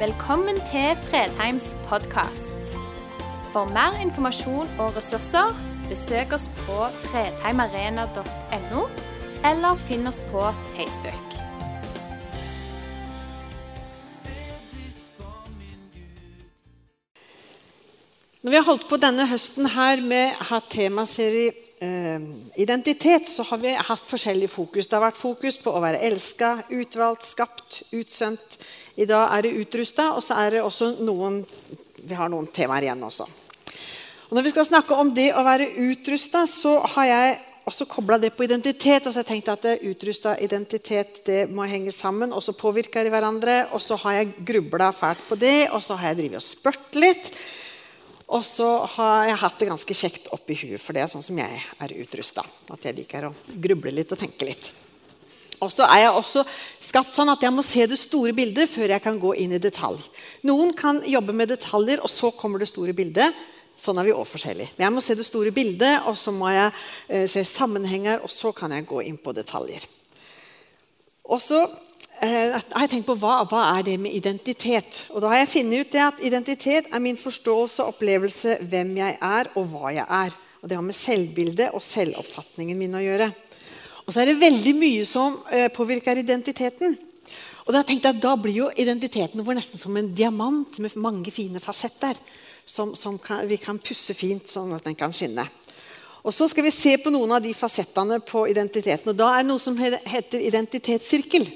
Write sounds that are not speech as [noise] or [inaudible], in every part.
Velkommen til Fredheims podkast. For mer informasjon og ressurser, besøk oss på fredheimarena.no, eller finn oss på Facebook. Når vi har holdt på denne høsten her med å ha temaserie eh, identitet, så har vi hatt forskjellig fokus. Det har vært fokus på å være elska, utvalgt, skapt, utsendt. I dag er det utrusta, og så er det også noen Vi har noen temaer igjen også. Og når vi skal snakke om det å være utrusta, så har jeg også kobla det på identitet. og så har jeg tenkt at Utrusta identitet det må henge sammen, og så påvirker de hverandre. Og så har jeg grubla fælt på det, og så har jeg drevet og spurt litt. Og så har jeg hatt det ganske kjekt oppi huet, for det er sånn som jeg er utrusta. At jeg liker å gruble litt og tenke litt. Og så er jeg også skapt sånn at jeg må se det store bildet før jeg kan gå inn i detalj. Noen kan jobbe med detaljer, og så kommer det store bildet. Sånn er vi òg forskjellige. Men jeg må se det store bildet, og så må jeg eh, se sammenhenger, og så kan jeg gå inn på detaljer. Og så eh, har jeg tenkt på hva, hva, er det med identitet. Og da har jeg funnet ut det at Identitet er min forståelse og opplevelse hvem jeg er, og hva jeg er. Og Det har med selvbildet og selvoppfatningen min å gjøre. Og så er det veldig mye som eh, påvirker identiteten. Og Da tenkte jeg at da blir jo identiteten vår nesten som en diamant med mange fine fasetter. Som, som kan, vi kan pusse fint, sånn at den kan skinne. Og Så skal vi se på noen av de fasettene på identiteten. og Da er det noe som heter identitetssirkel.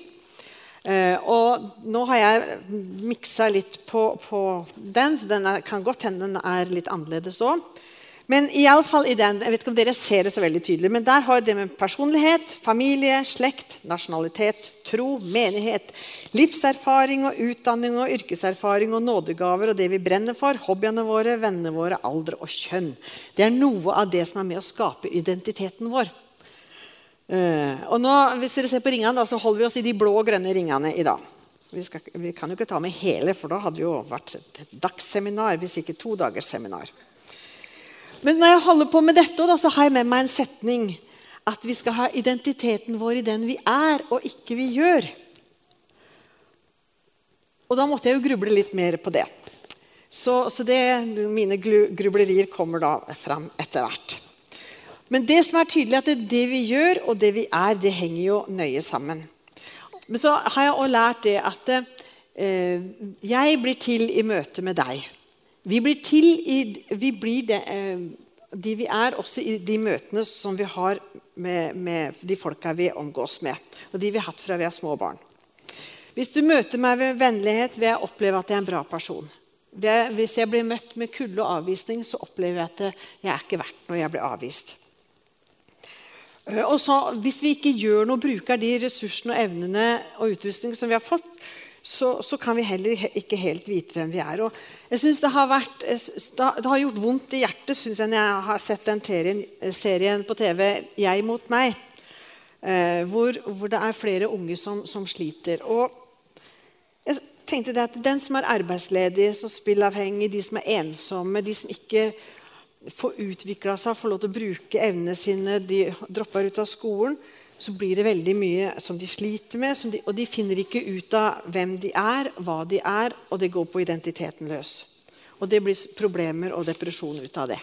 Uh, og nå har jeg miksa litt på, på den, så den er, kan godt hende den er litt annerledes òg. Men i, alle fall i den, jeg vet ikke om dere ser det så veldig tydelig, men der har det med personlighet, familie, slekt, nasjonalitet, tro, menighet, livserfaring og utdanning og yrkeserfaring og nådegaver og det vi brenner for, hobbyene våre, vennene våre, alder og kjønn. Det er noe av det som er med å skape identiteten vår. Uh, og nå, hvis dere ser på ringene, da, så holder vi oss i de blå og grønne ringene i dag. Vi, skal, vi kan jo ikke ta med hele, for da hadde det jo vært et dagsseminar, hvis ikke to dagers seminar. Men når jeg holder på med dette, så har jeg med meg en setning. At vi skal ha identiteten vår i den vi er, og ikke vi gjør. Og da måtte jeg jo gruble litt mer på det. Så, så det, mine grublerier kommer da fram etter hvert. Men det som er tydelig, er at det vi gjør, og det vi er, det henger jo nøye sammen. Men så har jeg også lært det at eh, jeg blir til i møte med deg. Vi blir til i vi blir det, eh, de vi er, også i de møtene som vi har med, med, de folka vi omgås med, og de vi har hatt fra vi er små barn. Hvis du møter meg ved vennlighet, vil jeg oppleve at jeg er en bra person. Hvis jeg blir møtt med kulde og avvisning, så opplever jeg at jeg er ikke verdt når jeg blir avvist. Eh, og så, Hvis vi ikke gjør noe, bruker de ressursene og evnene og utrustning som vi har fått, så, så, kan vi heller ikke helt vite hvem vi er. Og jeg synes det har, vært, det har gjort vondt i hjertet synes jeg, når jeg har sett den serien, serien på TV 'Jeg mot meg', eh, hvor, hvor, det er flere unge som, som, sliter. Og jeg tenkte det at Den som er arbeidsledig, som spillavhengig, de som er ensomme, de som ikke får utvikla seg, får lov til å bruke evnene sine, de dropper ut av skolen, så blir det veldig mye som de sliter med. De, og de finner ikke ut av hvem de er, hva de er, og det går på identiteten løs. Og det blir problemer og depresjon ut av det.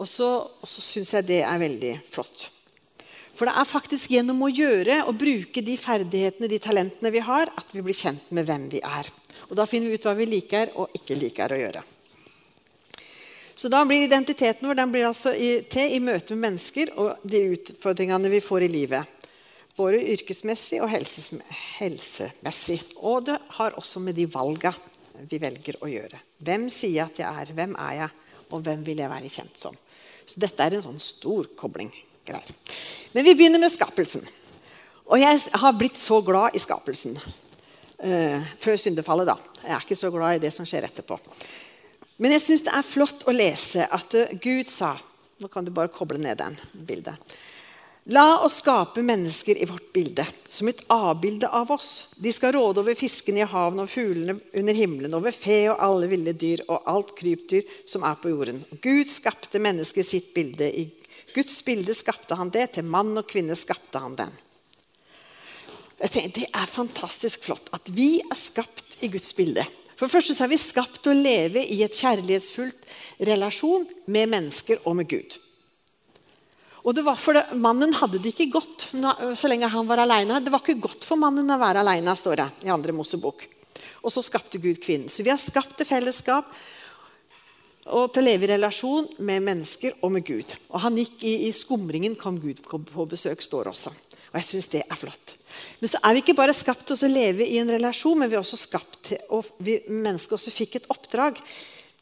Og så, og så syns jeg det er veldig flott. For det er faktisk gjennom å gjøre og bruke de ferdighetene de talentene vi har, at vi blir kjent med hvem vi er. Og Da finner vi ut hva vi liker og ikke liker å gjøre. Så da blir identiteten vår den blir altså i, til i møte med mennesker og de utfordringene vi får i livet. Både yrkesmessig og helsemessig. Og det har også med de valga vi velger å gjøre. Hvem sier jeg at jeg er? Hvem er jeg? Og hvem vil jeg være kjent som? Så dette er en sånn stor kobling. Greier. Men vi begynner med skapelsen. Og jeg har blitt så glad i skapelsen. Uh, før syndefallet, da. Jeg er ikke så glad i det som skjer etterpå. Men jeg syns det er flott å lese at eh, Gud sa Nå kan du bare koble ned den bildet. La oss skape mennesker i vårt bilde, som et avbilde av oss. De skal råde over fiskene i havene og fuglene under himmelen, over fe og alle ville dyr og alt krypdyr som er på jorden. Gud skapte mennesket sitt bilde. I Guds bilde skapte han det. Til mann og kvinne skapte han den. Jeg tenker, Det er fantastisk flott at vi er skapt i Guds bilde. For det første så er vi skapt til å leve i et kjærlighetsfullt relasjon med mennesker og med Gud. Og det var for det, Mannen hadde det ikke godt så lenge han var alene. Det var ikke godt for mannen å være alene, står det i andre Mosebok. Og så skapte Gud kvinnen. Så vi har skapt et fellesskap og til å leve i relasjon med mennesker og med Gud. Og han gikk i, i skumringen, kom Gud på besøk, står også. Og jeg syns det er flott. Men så er vi ikke bare skapt til å leve i en relasjon, men vi er også skapt til, og vi mennesker også fikk et oppdrag.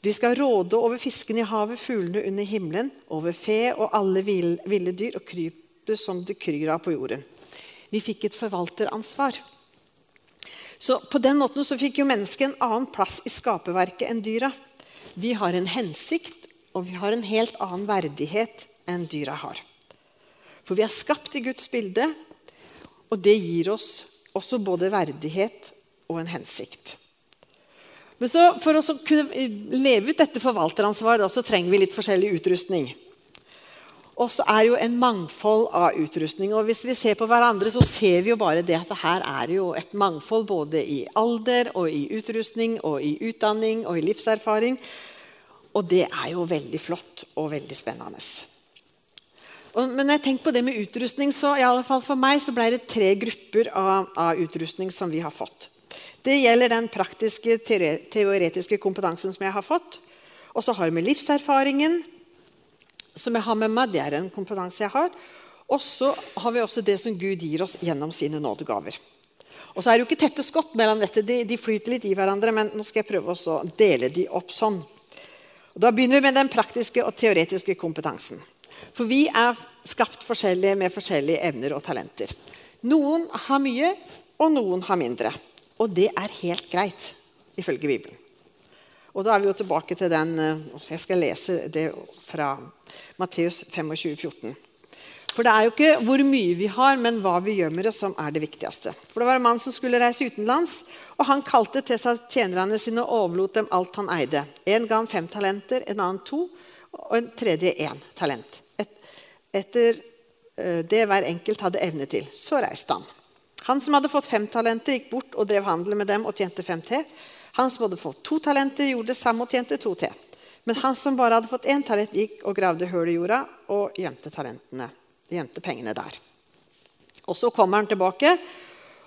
De skal råde over fiskene i havet, fuglene under himmelen, over fe og alle ville dyr og krype som det kryr av på jorden. Vi fikk et forvalteransvar. Så På den måten så fikk jo mennesket en annen plass i skaperverket enn dyra. Vi har en hensikt, og vi har en helt annen verdighet enn dyra har. For vi er skapt i Guds bilde, og det gir oss også både verdighet og en hensikt. Men så For å kunne leve ut dette forvalteransvaret så trenger vi litt forskjellig utrustning. Og så er jo en mangfold av utrustning. og Hvis vi ser på hverandre, så ser vi jo bare det at her er jo et mangfold både i alder og i utrustning og i utdanning og i livserfaring. Og det er jo veldig flott og veldig spennende. Og, men jeg tenker på det med utrustning, så i alle fall for meg så ble det tre grupper av, av utrustning som vi har fått. Det gjelder den praktiske, teoretiske kompetansen som jeg har fått. Og så har vi livserfaringen, som jeg har med meg. Det er en kompetanse jeg har. Og så har vi også det som Gud gir oss gjennom sine nådegaver. Og så er det jo ikke tette skott mellom dette. De, de flyter litt i hverandre, men nå skal jeg prøve å dele de opp sånn. Og da begynner vi med den praktiske og teoretiske kompetansen. For vi er skapt forskjellige med forskjellige evner og talenter. Noen har mye, og noen har mindre. Og det er helt greit, ifølge Bibelen. Og da er vi jo tilbake til den eh, Jeg skal lese det fra Matteus 25, 14. For det er jo ikke hvor mye vi har, men hva vi gjør med det, som er det viktigste. For det var en mann som skulle reise utenlands, og han kalte til seg tjenerne sine og overlot dem alt han eide. En ga han fem talenter, en annen to, og en tredje én talent. Et, etter uh, det hver enkelt hadde evne til. Så reiste han. Han som hadde fått fem talenter, gikk bort og drev handel med dem og tjente fem til. Han som hadde fått to talenter, gjorde det samme og tjente to til. Men han som bare hadde fått én talent, gikk og gravde hull i jorda og gjemte talentene. Gjemte pengene der. Og Så kommer han tilbake,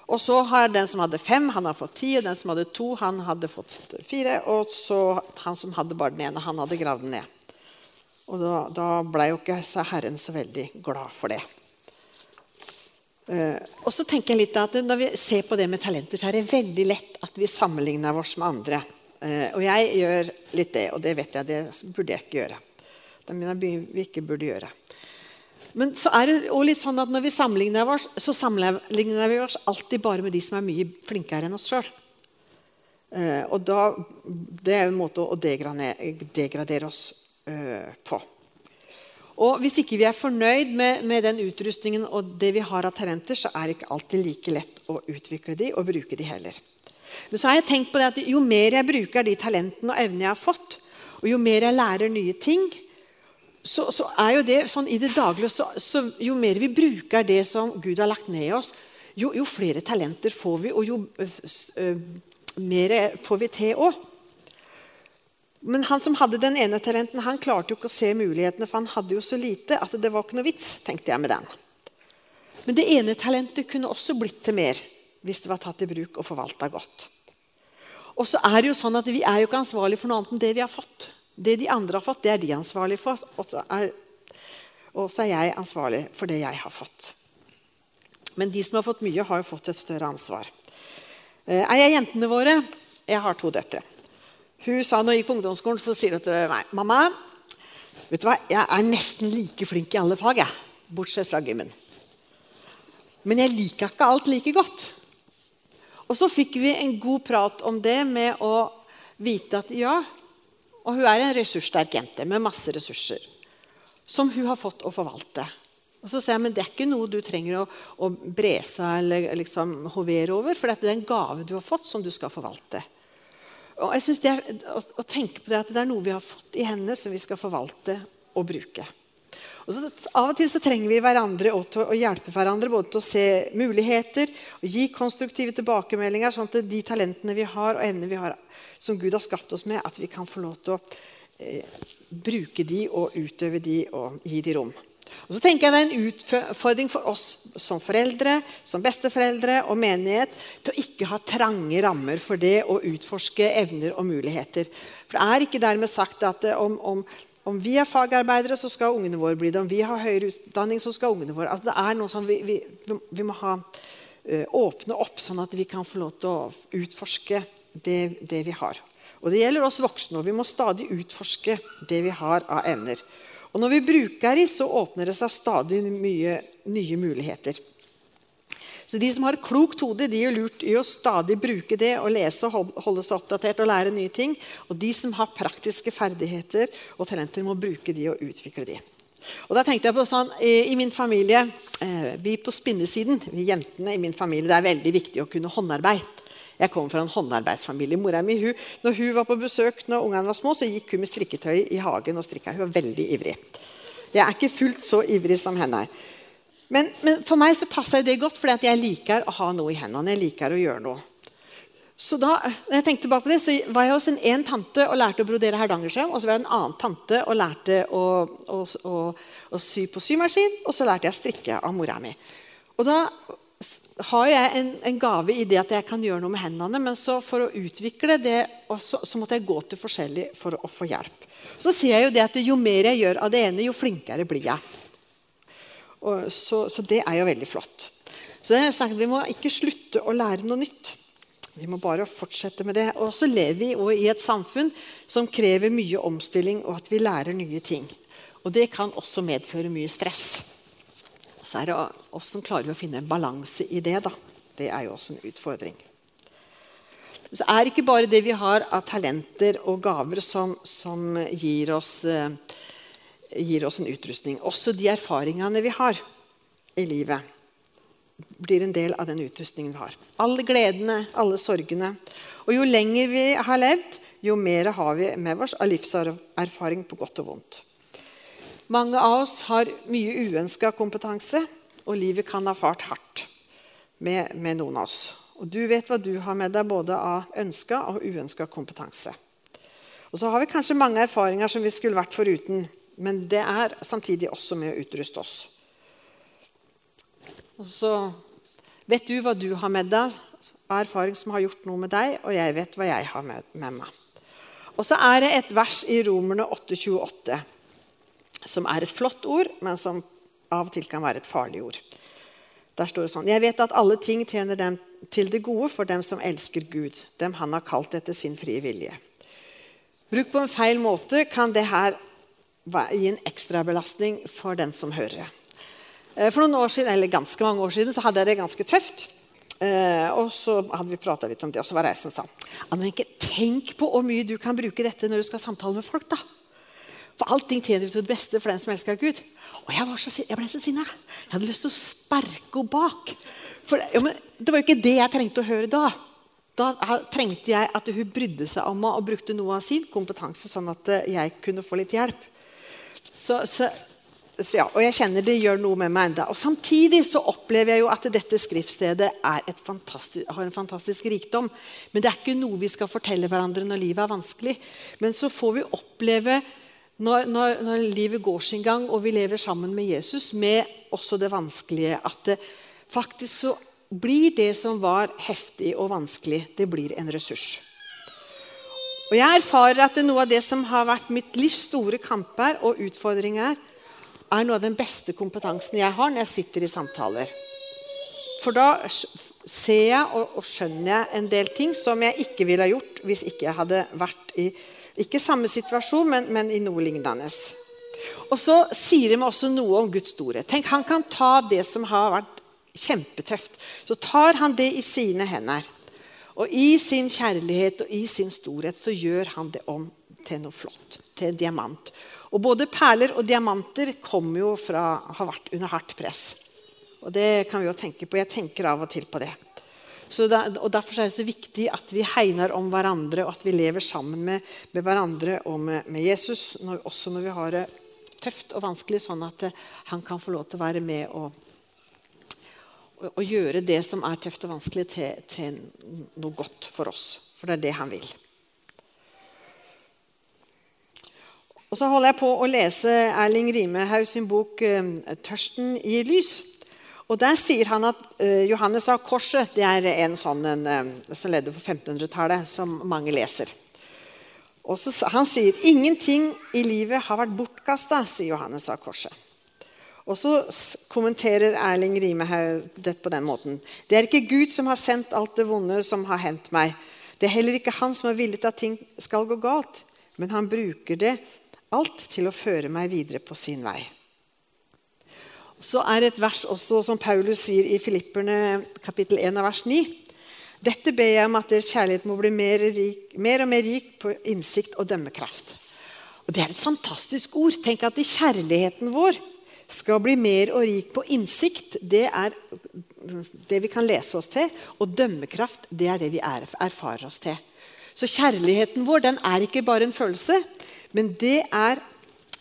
og så har den som hadde fem, han har fått ti. Og den som hadde to, han hadde fått fire. Og så han som hadde bare den ene, han hadde gravd den ned. Og da, da ble jo ikke Herren så veldig glad for det. Uh, og så tenker jeg litt at Når vi ser på det med talenter, så er det veldig lett at vi sammenligner oss med andre. Uh, og jeg gjør litt det, og det vet jeg det burde jeg ikke gjøre. Det mener jeg vi ikke burde gjøre. Men så er det også litt sånn at når vi sammenligner oss, så sammenligner vi oss alltid bare med de som er mye flinkere enn oss sjøl. Uh, og da, det er jo en måte å degradere, degradere oss på. Og Hvis ikke vi er fornøyd med, med, den utrustningen og det vi har av talenter, så er det ikke alltid like lett å utvikle de og bruke de heller. Men så har jeg tenkt på det at jo mer jeg bruker de talentene og evnene jeg har fått, og jo mer jeg lærer nye ting, så, så er jo det sånn i det daglige så, så, Jo mer vi bruker det som Gud har lagt ned i oss, jo, jo flere talenter får vi, og jo øh, mer får vi til òg. Men han som hadde den ene talenten, han klarte jo ikke å se mulighetene, for han hadde jo så lite at det var ikke noe vits, tenkte jeg med den. Men det ene talentet kunne også blitt til mer hvis det var tatt i bruk og forvalta godt. Og så er det jo sånn at Vi er jo ikke ansvarlig for noe annet enn det vi har fått. Det de andre har fått, det er de ansvarlige for. Og så er, er jeg ansvarlig for det jeg har fått. Men de som har fått mye, har jo fått et større ansvar. Eh, er jeg jentene våre? Jeg har to døtre. Hun sa når hun gikk på ungdomsskolen, så sier hun til meg mamma, vet du hva, jeg er nesten like flink i alle fag, jeg, bortsett fra gymmen. Men jeg liker ikke alt like godt. Og så fikk vi en god prat om det med å vite at ja Og hun er en ressurssterk jente med masse ressurser som hun har fått å forvalte. Og så sier jeg, men Det er ikke noe du trenger å, å brese eller liksom hovere over, for det er en gave du har fått, som du skal forvalte. Og jeg det er, å, tenke på det at det er noe vi har fått i hendene som vi skal forvalte og bruke. Og så, av og til så trenger vi hverandre til å hjelpe hverandre både til å se muligheter og gi konstruktive tilbakemeldinger, sånn at de talentene vi har og evnene vi har, som Gud har skapt oss med, at vi kan få lov til å eh, bruke de og utøve de og gi de rom. Og så tenker jeg Det er en utfordring for oss som foreldre, som besteforeldre og menighet til å ikke ha trange rammer for det å utforske evner og muligheter. For Det er ikke dermed sagt at eh, om, om om vi er fagarbeidere, så skal ungene våre bli det. Om vi har høyere utdanning, så skal ungene våre altså Det er noe som vi, vi, vi må ha, uh, åpne opp, sånn at vi kan få lov til å utforske det, det, vi har. Og Det gjelder oss voksne. og Vi må stadig utforske det vi har av evner. Og Når vi bruker dem, så åpner det seg stadig mye nye muligheter. Så de som har et klokt hode, de er lurt i å stadig bruke det og lese og holde seg oppdatert og lære nye ting. Og de som har praktiske ferdigheter og talenter, må bruke de og utvikle de. Og da tenkte jeg på sånn, I min familie, eh, vi på spinnesiden, vi jentene i min familie, det er veldig viktig å kunne håndarbeid. Jeg kommer fra en håndarbeidsfamilie. Mora mi, hun, når hun var på besøk når ungene var små, så gikk hun med strikketøy i hagen og strikka. Hun var veldig ivrig. Jeg er ikke fullt så ivrig som henne. Men, men, for meg så passa det godt, for jeg liker å ha noe i hendene. Jeg liker å gjøre noe. Så da når jeg tenkte tilbake på det, så var jeg hos en, en tante og lærte å brodere hardangersøm. Og så var jeg en annen tante og lærte å, å, å, å, sy på symaskin. Og så lærte jeg å strikke av mora mi. Og da har jeg en, en, gave i det at jeg kan gjøre noe med hendene. Men for å utvikle det også, så måtte jeg gå til forskjellig for å, få hjelp. Så sier jeg jo det at jo mer jeg gjør av det ene, jo flinkere blir jeg. Så, så, det er jo veldig flott. Så det er sagt, Vi må ikke slutte å lære noe nytt. Vi må bare fortsette med det. Og så lever vi i et samfunn som krever mye omstilling, og at vi lærer nye ting. Og det kan også medføre mye stress. Og så er det Hvordan klarer vi å finne en balanse i det? da? Det er jo også en utfordring. Så er det ikke bare det vi har av talenter og gaver som, som gir oss eh, gir oss en utrustning. Også de erfaringene vi har i livet, blir en del av den utrustningen vi har. Alle gledene, alle sorgene. Og jo lenger vi har levd, jo mer har vi med oss av livserfaring på godt og vondt. Mange av oss har mye uønska kompetanse, og livet kan ha fart hardt med, med noen av oss. Og du vet hva du har med deg både av ønska og uønska kompetanse. Og så har vi kanskje mange erfaringer som vi skulle vært foruten. Men det er samtidig også med å utruste oss. Og så vet du hva du har med deg av erfaring som har gjort noe med deg, og jeg vet hva jeg har med, med meg. Og så er det et vers i Romerne 8,28 som er et flott ord, men som av og til kan være et farlig ord. Der står det sånn Jeg vet at alle ting tjener dem til det gode for dem som elsker Gud, dem han har kalt etter sin frie vilje. Bruk på en feil måte kan det her gi en ekstrabelastning for den som hører. Eh, for noen år siden, eller ganske mange år siden så hadde jeg det ganske tøft. Eh, og så hadde vi prata litt om det, og så var det jeg som sa Annike, tenk på hvor mye du kan bruke dette når du skal samtale med folk. da. For allting tjener til det beste for den som elsker Gud. Og jeg, så, jeg ble så sinna. Jeg hadde lyst til å sparke henne bak. For, ja, det var jo ikke det jeg trengte å høre da. Da trengte jeg at hun brydde seg om meg og brukte noe av sin kompetanse, sånn at eh, jeg kunne få litt hjelp. Så, så, så ja, og jeg kjenner det gjør noe med meg enda. Og Samtidig så opplever jeg jo at dette skriftstedet har en fantastisk rikdom. Men det er ikke noe vi skal fortelle hverandre når livet er vanskelig. Men så får vi oppleve når, når, når, livet går sin gang, og vi lever sammen med Jesus, med også det vanskelige, at det faktisk så blir det som var heftig og vanskelig, det blir en ressurs. Og jeg erfarer at noe av det som har vært mitt livs store kamper og utfordringer, er noe av den beste kompetansen jeg har når jeg sitter i samtaler. For da ser jeg og, og skjønner jeg en del ting som jeg ikke ville ha gjort hvis ikke jeg hadde vært i ikke samme situasjon, men, men i noe lignende. Og så sier det meg også noe om Guds storhet. Tenk, Han kan ta det som har vært kjempetøft, så tar han det i sine hender. Og i sin kjærlighet og i sin storhet så gjør han det om til noe flott. Til en diamant. Og både perler og diamanter kommer jo fra å ha vært under hardt press. Og det kan vi jo tenke på. Jeg tenker av og til på det. Da, og Derfor er det så viktig at vi hegner om hverandre, og at vi lever sammen med, med hverandre og med, med Jesus, når, også når vi har det tøft og vanskelig, sånn at eh, han kan få lov til å være med og, og, og gjøre det som er tøft og vanskelig, til, til noe godt for oss. For det er det han vil. Og så holder jeg på å lese Erling Rimehaug sin bok eh, 'Tørsten gir lys'. Og Der sier han at uh, Johannes av Korset det er en sånn en, uh, som levde på 1500-tallet, som mange leser. Og så, Han sier ingenting i livet har vært bortkasta, sier Johannes av Korset. Og så kommenterer Erling Rimehaug det på den måten. Det er ikke Gud som har sendt alt det vonde som har hendt meg. Det er heller ikke han som har villet at ting skal gå galt. Men han bruker det alt til å føre meg videre på sin vei. Så er et vers også som Paulus sier i Filipperne kapittel 1 av vers 9. Dette ber jeg om at deres kjærlighet må bli mer, rik, mer og mer rik på innsikt og dømmekraft. Og Det er et fantastisk ord. Tenk at kjærligheten vår skal bli mer og rik på innsikt. Det er det vi kan lese oss til. Og dømmekraft det er det vi erfarer oss til. Så kjærligheten vår den er ikke bare en følelse, men det er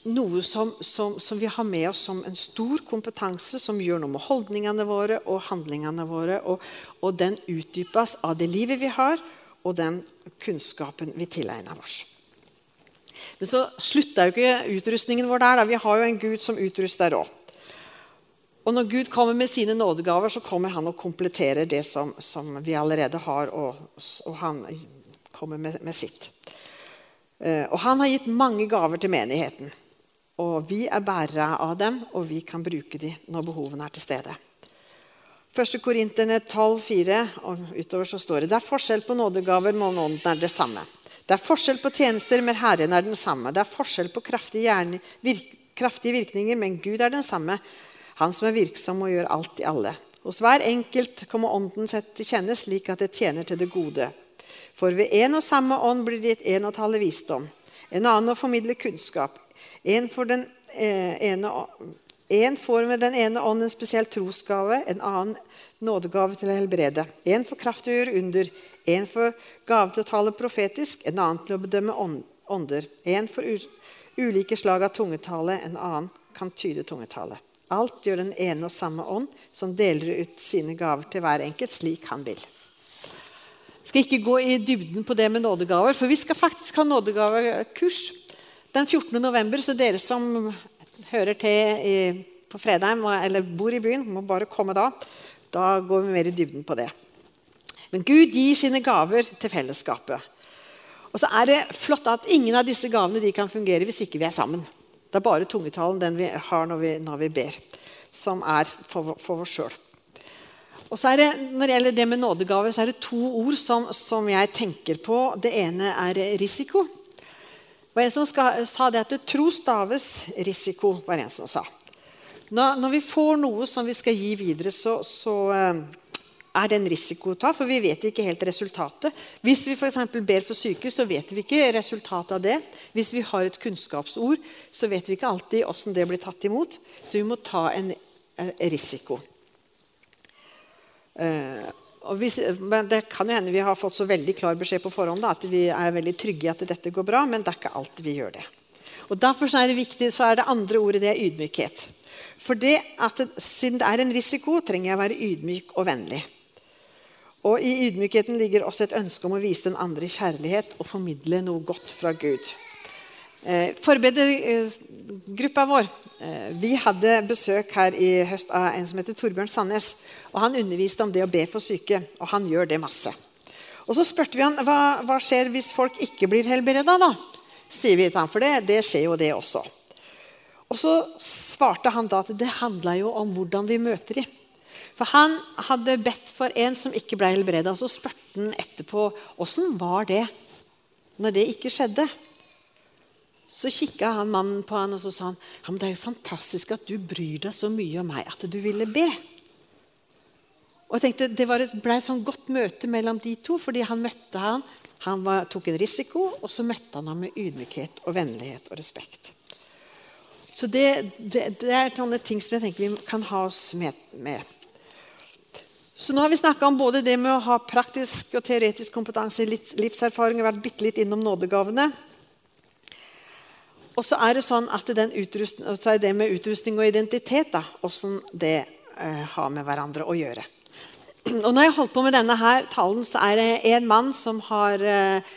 noe som, som, som, vi har med oss som en stor kompetanse som gjør noe med holdningene våre og handlingene våre. Og, og den utdypes av det livet vi har, og den kunnskapen vi tilegner oss. Men så slutter jo ikke utrustningen vår der. Da. Vi har jo en Gud som utruster òg. Og når Gud kommer med sine nådegaver, så kommer han og kompletterer det som, som vi allerede har, og, og han kommer med, med sitt. Eh, og han har gitt mange gaver til menigheten. Og vi er bærere av dem, og vi kan bruke dem når behovene er til stede. 1. Korinterne 12,4 og utover så står det det er forskjell på nådegaver, men ånden er det samme. Det er forskjell på tjenester, men Herren er den samme. Det er forskjell på kraftige, virk, kraftige virkninger, men Gud er den samme. Han som er virksom og gjør alt i alle. Hos hver enkelt kommer Ånden sett til kjenne slik at det tjener til det gode. For ved en og samme ånd blir det gitt en å tale visdom, en annen å formidle kunnskap. En, den, eh, ene, en får med den ene ånd en spesiell trosgave, en annen nådegave til å helbrede. En får kraft til å gjøre under, en får gave til å tale profetisk, en annen til å bedømme ånder. En får ulike slag av tungetale, en annen kan tyde tungetale. Alt gjør den ene og samme ånd, som deler ut sine gaver til hver enkelt slik han vil skal ikke gå i dybden på det med nådegaver, for vi skal faktisk ha nådegavekurs den 14. november. Så dere som hører til i, på Fredheim eller bor i byen, må bare komme da. Da går vi mer i dybden på det. Men Gud gir sine gaver til fellesskapet. Og så er det flott at ingen av disse gavene kan fungere hvis ikke vi er sammen. Det er bare tungetalen den vi har når vi, når vi ber, som er for, for oss sjøl. Og så er det, Når det gjelder det med nådegave, så er det to ord som, som jeg tenker på. Det ene er risiko. Var en som sa det at tro staves risiko. var en som sa. Når, vi får noe som vi skal gi videre, så, så uh, er det en risiko å ta, for vi vet ikke helt resultatet. Hvis vi for ber for syke, så vet vi ikke resultatet av det. Hvis vi har et kunnskapsord, så vet vi ikke alltid hvordan det blir tatt imot. Så vi må ta en uh, risiko. Hvis, men Det kan jo hende vi har fått så veldig klar beskjed på forhånd da, at vi er veldig trygge i at dette går bra, men det er ikke alltid vi gjør det. Og Derfor er det viktig, så er det andre ordet det er ydmykhet. For det at det, Siden det er en risiko, trenger jeg å være ydmyk og vennlig. Og I ydmykheten ligger også et ønske om å vise den andre kjærlighet og formidle noe godt fra Gud. Eh, Forbedergruppa vår eh, vi hadde besøk her i høst av en som heter Torbjørn Sandnes. og Han underviste om det å be for syke, og han gjør det masse. Og Så spurte vi han hva, hva skjer hvis folk ikke blir helbreda. Da? sier vi til han, for det, det skjer jo det også. Og Så svarte han da at det handla jo om hvordan vi møter dem. For han hadde bedt for en som ikke ble helbreda. Så spurte han etterpå åssen var det når det ikke skjedde. Så kikka han mannen på han og så sa han, ja, det er jo fantastisk at du bryr deg så mye om meg at du ville be. Og jeg tenkte, Det et, ble et sånn godt møte mellom de to, fordi han møtte han, han var, tok en risiko, og så møtte han ham med ydmykhet og vennlighet og respekt. Så det, det, det er sånne ting som jeg tenker vi kan ha oss med. med. Så nå har vi snakka om både det med å ha praktisk og teoretisk kompetanse, livserfaring, og vært bitte litt innom nådegavene. Og så er det sånn at så det med utrustning og identitet da, hvordan det eh, har med hverandre å gjøre. [clears throat] Og når jeg holdt på med denne her talen, så er det en mann som har eh,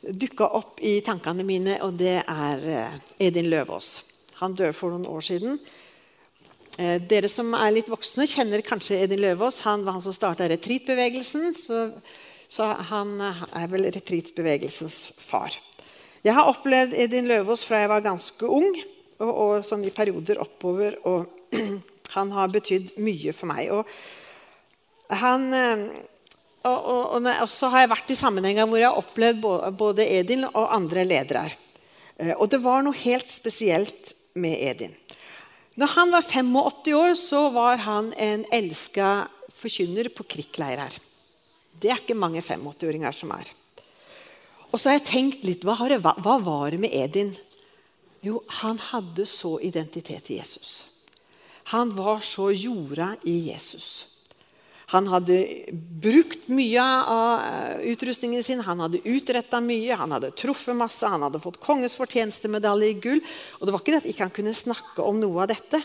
dukka opp i tankene mine, og det er eh, Edin Løvaas. Han døde for noen år siden. Eh, dere som er litt voksne, kjenner kanskje Edin Løvaas. Han var han som starta retreatbevegelsen, så, så han eh, er vel retreatbevegelsens far. Jeg har opplevd Edin Løvaas fra jeg var ganske ung, og, og sånn i perioder oppover. Og [clears throat] han har betydd mye for meg. Og han eh, og, og, og, så har jeg vært i sammenhenger hvor jeg har opplevd både Edin og andre ledere. Eh, og det var noe helt spesielt med Edin. Når han var 85 år, så var han en elska forkynner på krigsleirer. Det er ikke mange 85-åringer som er. Og så har jeg tenkt litt hva, det, hva, var det med Edin? Jo, han hadde så identitet i Jesus. Han var så jorda i Jesus. Han hadde brukt mye av eh, utrustningen sin, han hadde utretta mye, han hadde truffet masse, han hadde fått kongens fortjenestemedalje i gull. Og det var ikke det at ikke han kunne snakke om noe av dette.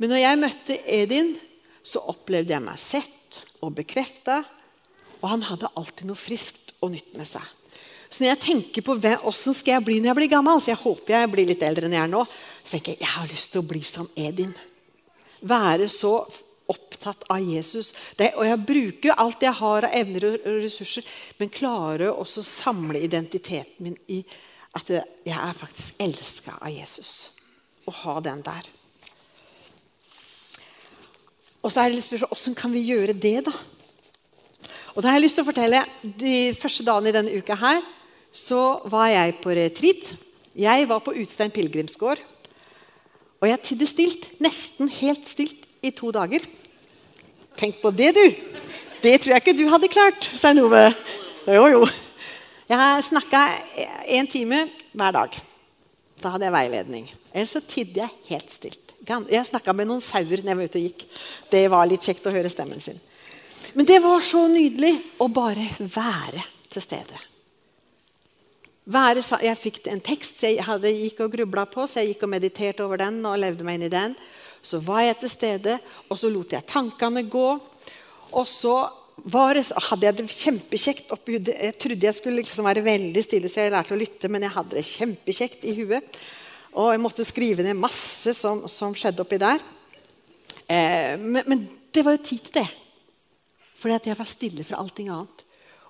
Men når jeg møtte Edin, så opplevde jeg meg sett og bekrefta. Og han hadde alltid noe friskt og nytt med seg. Så når jeg tenker på åssen skal jeg bli når jeg blir gammel, for jeg håper jeg blir litt eldre enn jeg er nå, så tenker jeg jeg har lyst til å bli som Edin. Være så opptatt av Jesus. Det, og jeg bruker alt jeg har av evner og ressurser, men klarer også å samle identiteten min i at jeg er faktisk elska av Jesus. Å ha den der. Og så er det litt spørsmål, Åssen kan vi gjøre det, da? Og da har jeg lyst til å fortelle De første dagene i denne uka her så var jeg på retreat. Jeg var på Utstein pilegrimsgård. Og jeg tidde stilt, nesten helt stilt, i to dager. Tenk på det, du! Det tror jeg ikke du hadde klart, Stein Nove. Jo, jo. Jeg snakka en time hver dag. Da hadde jeg veiledning. Ellers så tidde jeg helt stilt. Jeg snakka med noen sauer når jeg var ute og gikk. Det var litt kjekt å høre stemmen sin. Men det var så nydelig å bare være til stede. Være, jeg fikk en tekst jeg hadde, gikk og grubla på, så jeg gikk og mediterte over den. og levde meg inn i den. Så var jeg til stede, og så lot jeg tankene gå. Og så det, hadde jeg det kjempekjekt oppi hodet. Jeg trodde jeg skulle liksom være veldig stille, så jeg lærte å lytte, men jeg hadde det kjempekjekt i huet. Og jeg måtte skrive ned masse som, som skjedde oppi der. Eh, men, men, det var jo tid til det. Fordi at jeg var stille fra allting annet.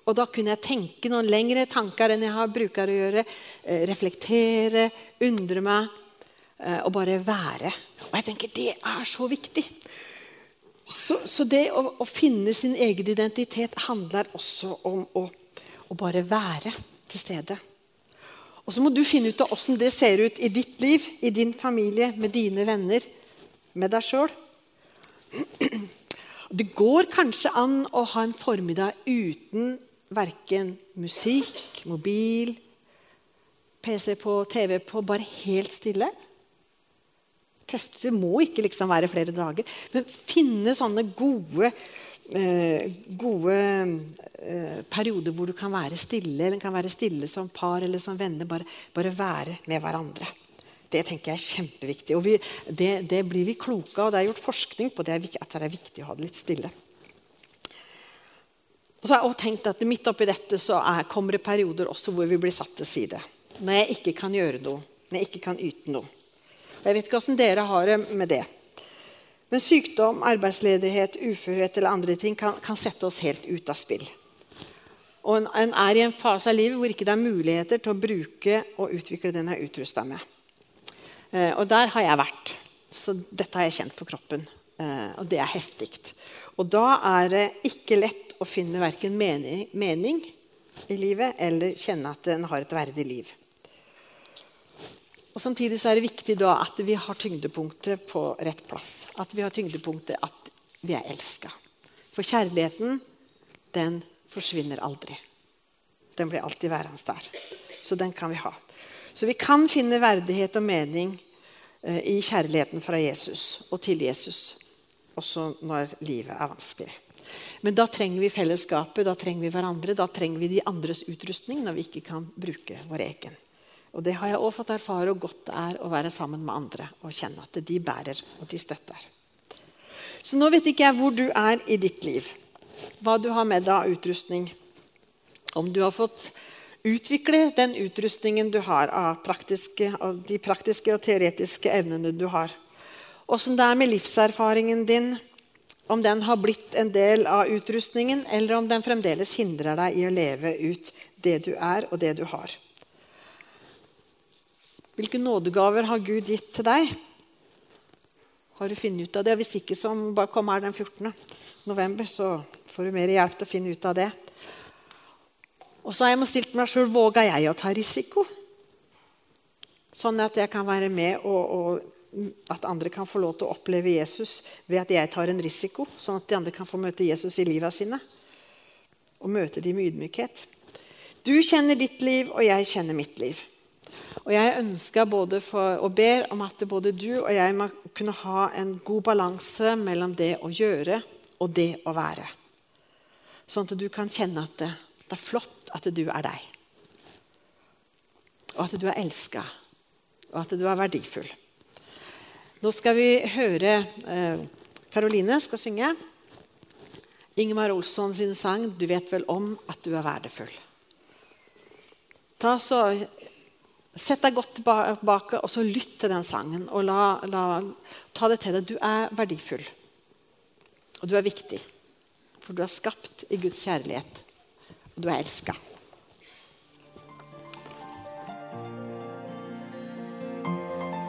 Og da kunne jeg tenke noen lengre tanker enn jeg har bruker å gjøre. Eh, reflektere, undre meg eh, og bare være. Og jeg tenker det er så viktig. Så, så det å, å, finne sin egen identitet handler også om å, å bare være til stede. Og så må du finne ut av åssen det ser ut i ditt liv, i din familie, med dine venner, med deg sjøl. [clears throat] Det går kanskje an å ha en formiddag uten verken musikk, mobil, PC på, TV på, bare helt stille. Det må ikke liksom være flere dager. Men finne sånne gode, eh, gode eh, perioder hvor du kan være stille, eller kan være stille som par eller som venner. Bare, bare være med hverandre. Det tenker jeg er kjempeviktig. Og vi, det, det, blir vi kloke av. Det er gjort forskning på det, at det er viktig å ha det litt stille. Og så har jeg også tenkt at Midt oppi dette så er, kommer det perioder også hvor vi blir satt til side. Når jeg ikke kan gjøre noe, når jeg ikke kan yte noe. Og Jeg vet ikke hvordan dere har det med det. Men sykdom, arbeidsledighet, uførhet eller andre ting kan, kan sette oss helt ut av spill. Og en, en, er i en fase av livet hvor ikke det er muligheter til å bruke og utvikle den jeg er utrusta med. Eh, og der har jeg vært. Så dette har jeg kjent på kroppen. Eh, og det er heftig. Og da er det ikke lett å finne verken mening, mening i livet eller kjenne at en har et verdig liv. Og Samtidig så er det viktig da at vi har tyngdepunktet på rett plass. At vi har tyngdepunktet at vi er elska. For kjærligheten, den forsvinner aldri. Den blir alltid værende der. Så den kan vi ha. Så vi kan finne verdighet og mening eh, i kjærligheten fra Jesus og til Jesus også når livet er vanskelig. Men da trenger vi fellesskapet, da trenger vi hverandre, da trenger vi de andres utrustning når vi ikke kan bruke vår egen. Og det har jeg også fått erfare hvor godt det er å være sammen med andre og kjenne at de bærer og de støtter. Så nå vet ikke jeg hvor du er i ditt liv, hva du har med deg av utrustning. Om du har fått utvikle den utrustningen du har av, praktiske, av de praktiske og teoretiske evnene du har. Åssen det er med livserfaringen din, om den har blitt en del av utrustningen, eller om den fremdeles hindrer deg i å leve ut det du er, og det du har. Hvilke nådegaver har Gud gitt til deg? Har du funnet ut av det? Hvis ikke, så bare kom her den 14. november, så får du mer hjelp til å finne ut av det. Og så har jeg stilt meg sjøl våger jeg å ta risiko. Sånn at jeg kan være med og, og at andre kan få lov til å oppleve Jesus ved at jeg tar en risiko. Sånn at de andre kan få møte Jesus i livet sine. Og møte dem med ydmykhet. Du kjenner ditt liv, og jeg kjenner mitt liv. Og jeg ønsker både og ber om at både du og jeg må kunne ha en god balanse mellom det å gjøre og det å være. Sånn at du kan kjenne at det, det er flott at du er deg. Og at du er elska, og at du er verdifull. Nå skal vi høre Karoline eh, skal synge. Ingemar Olsson sin sang 'Du vet vel om at du er verdifull'. Ta så Sett deg godt tilbake og så lytt til den sangen. og la, la, Ta det til deg. Du er verdifull. Og du er viktig. For du er skapt i Guds kjærlighet. Og du er elska.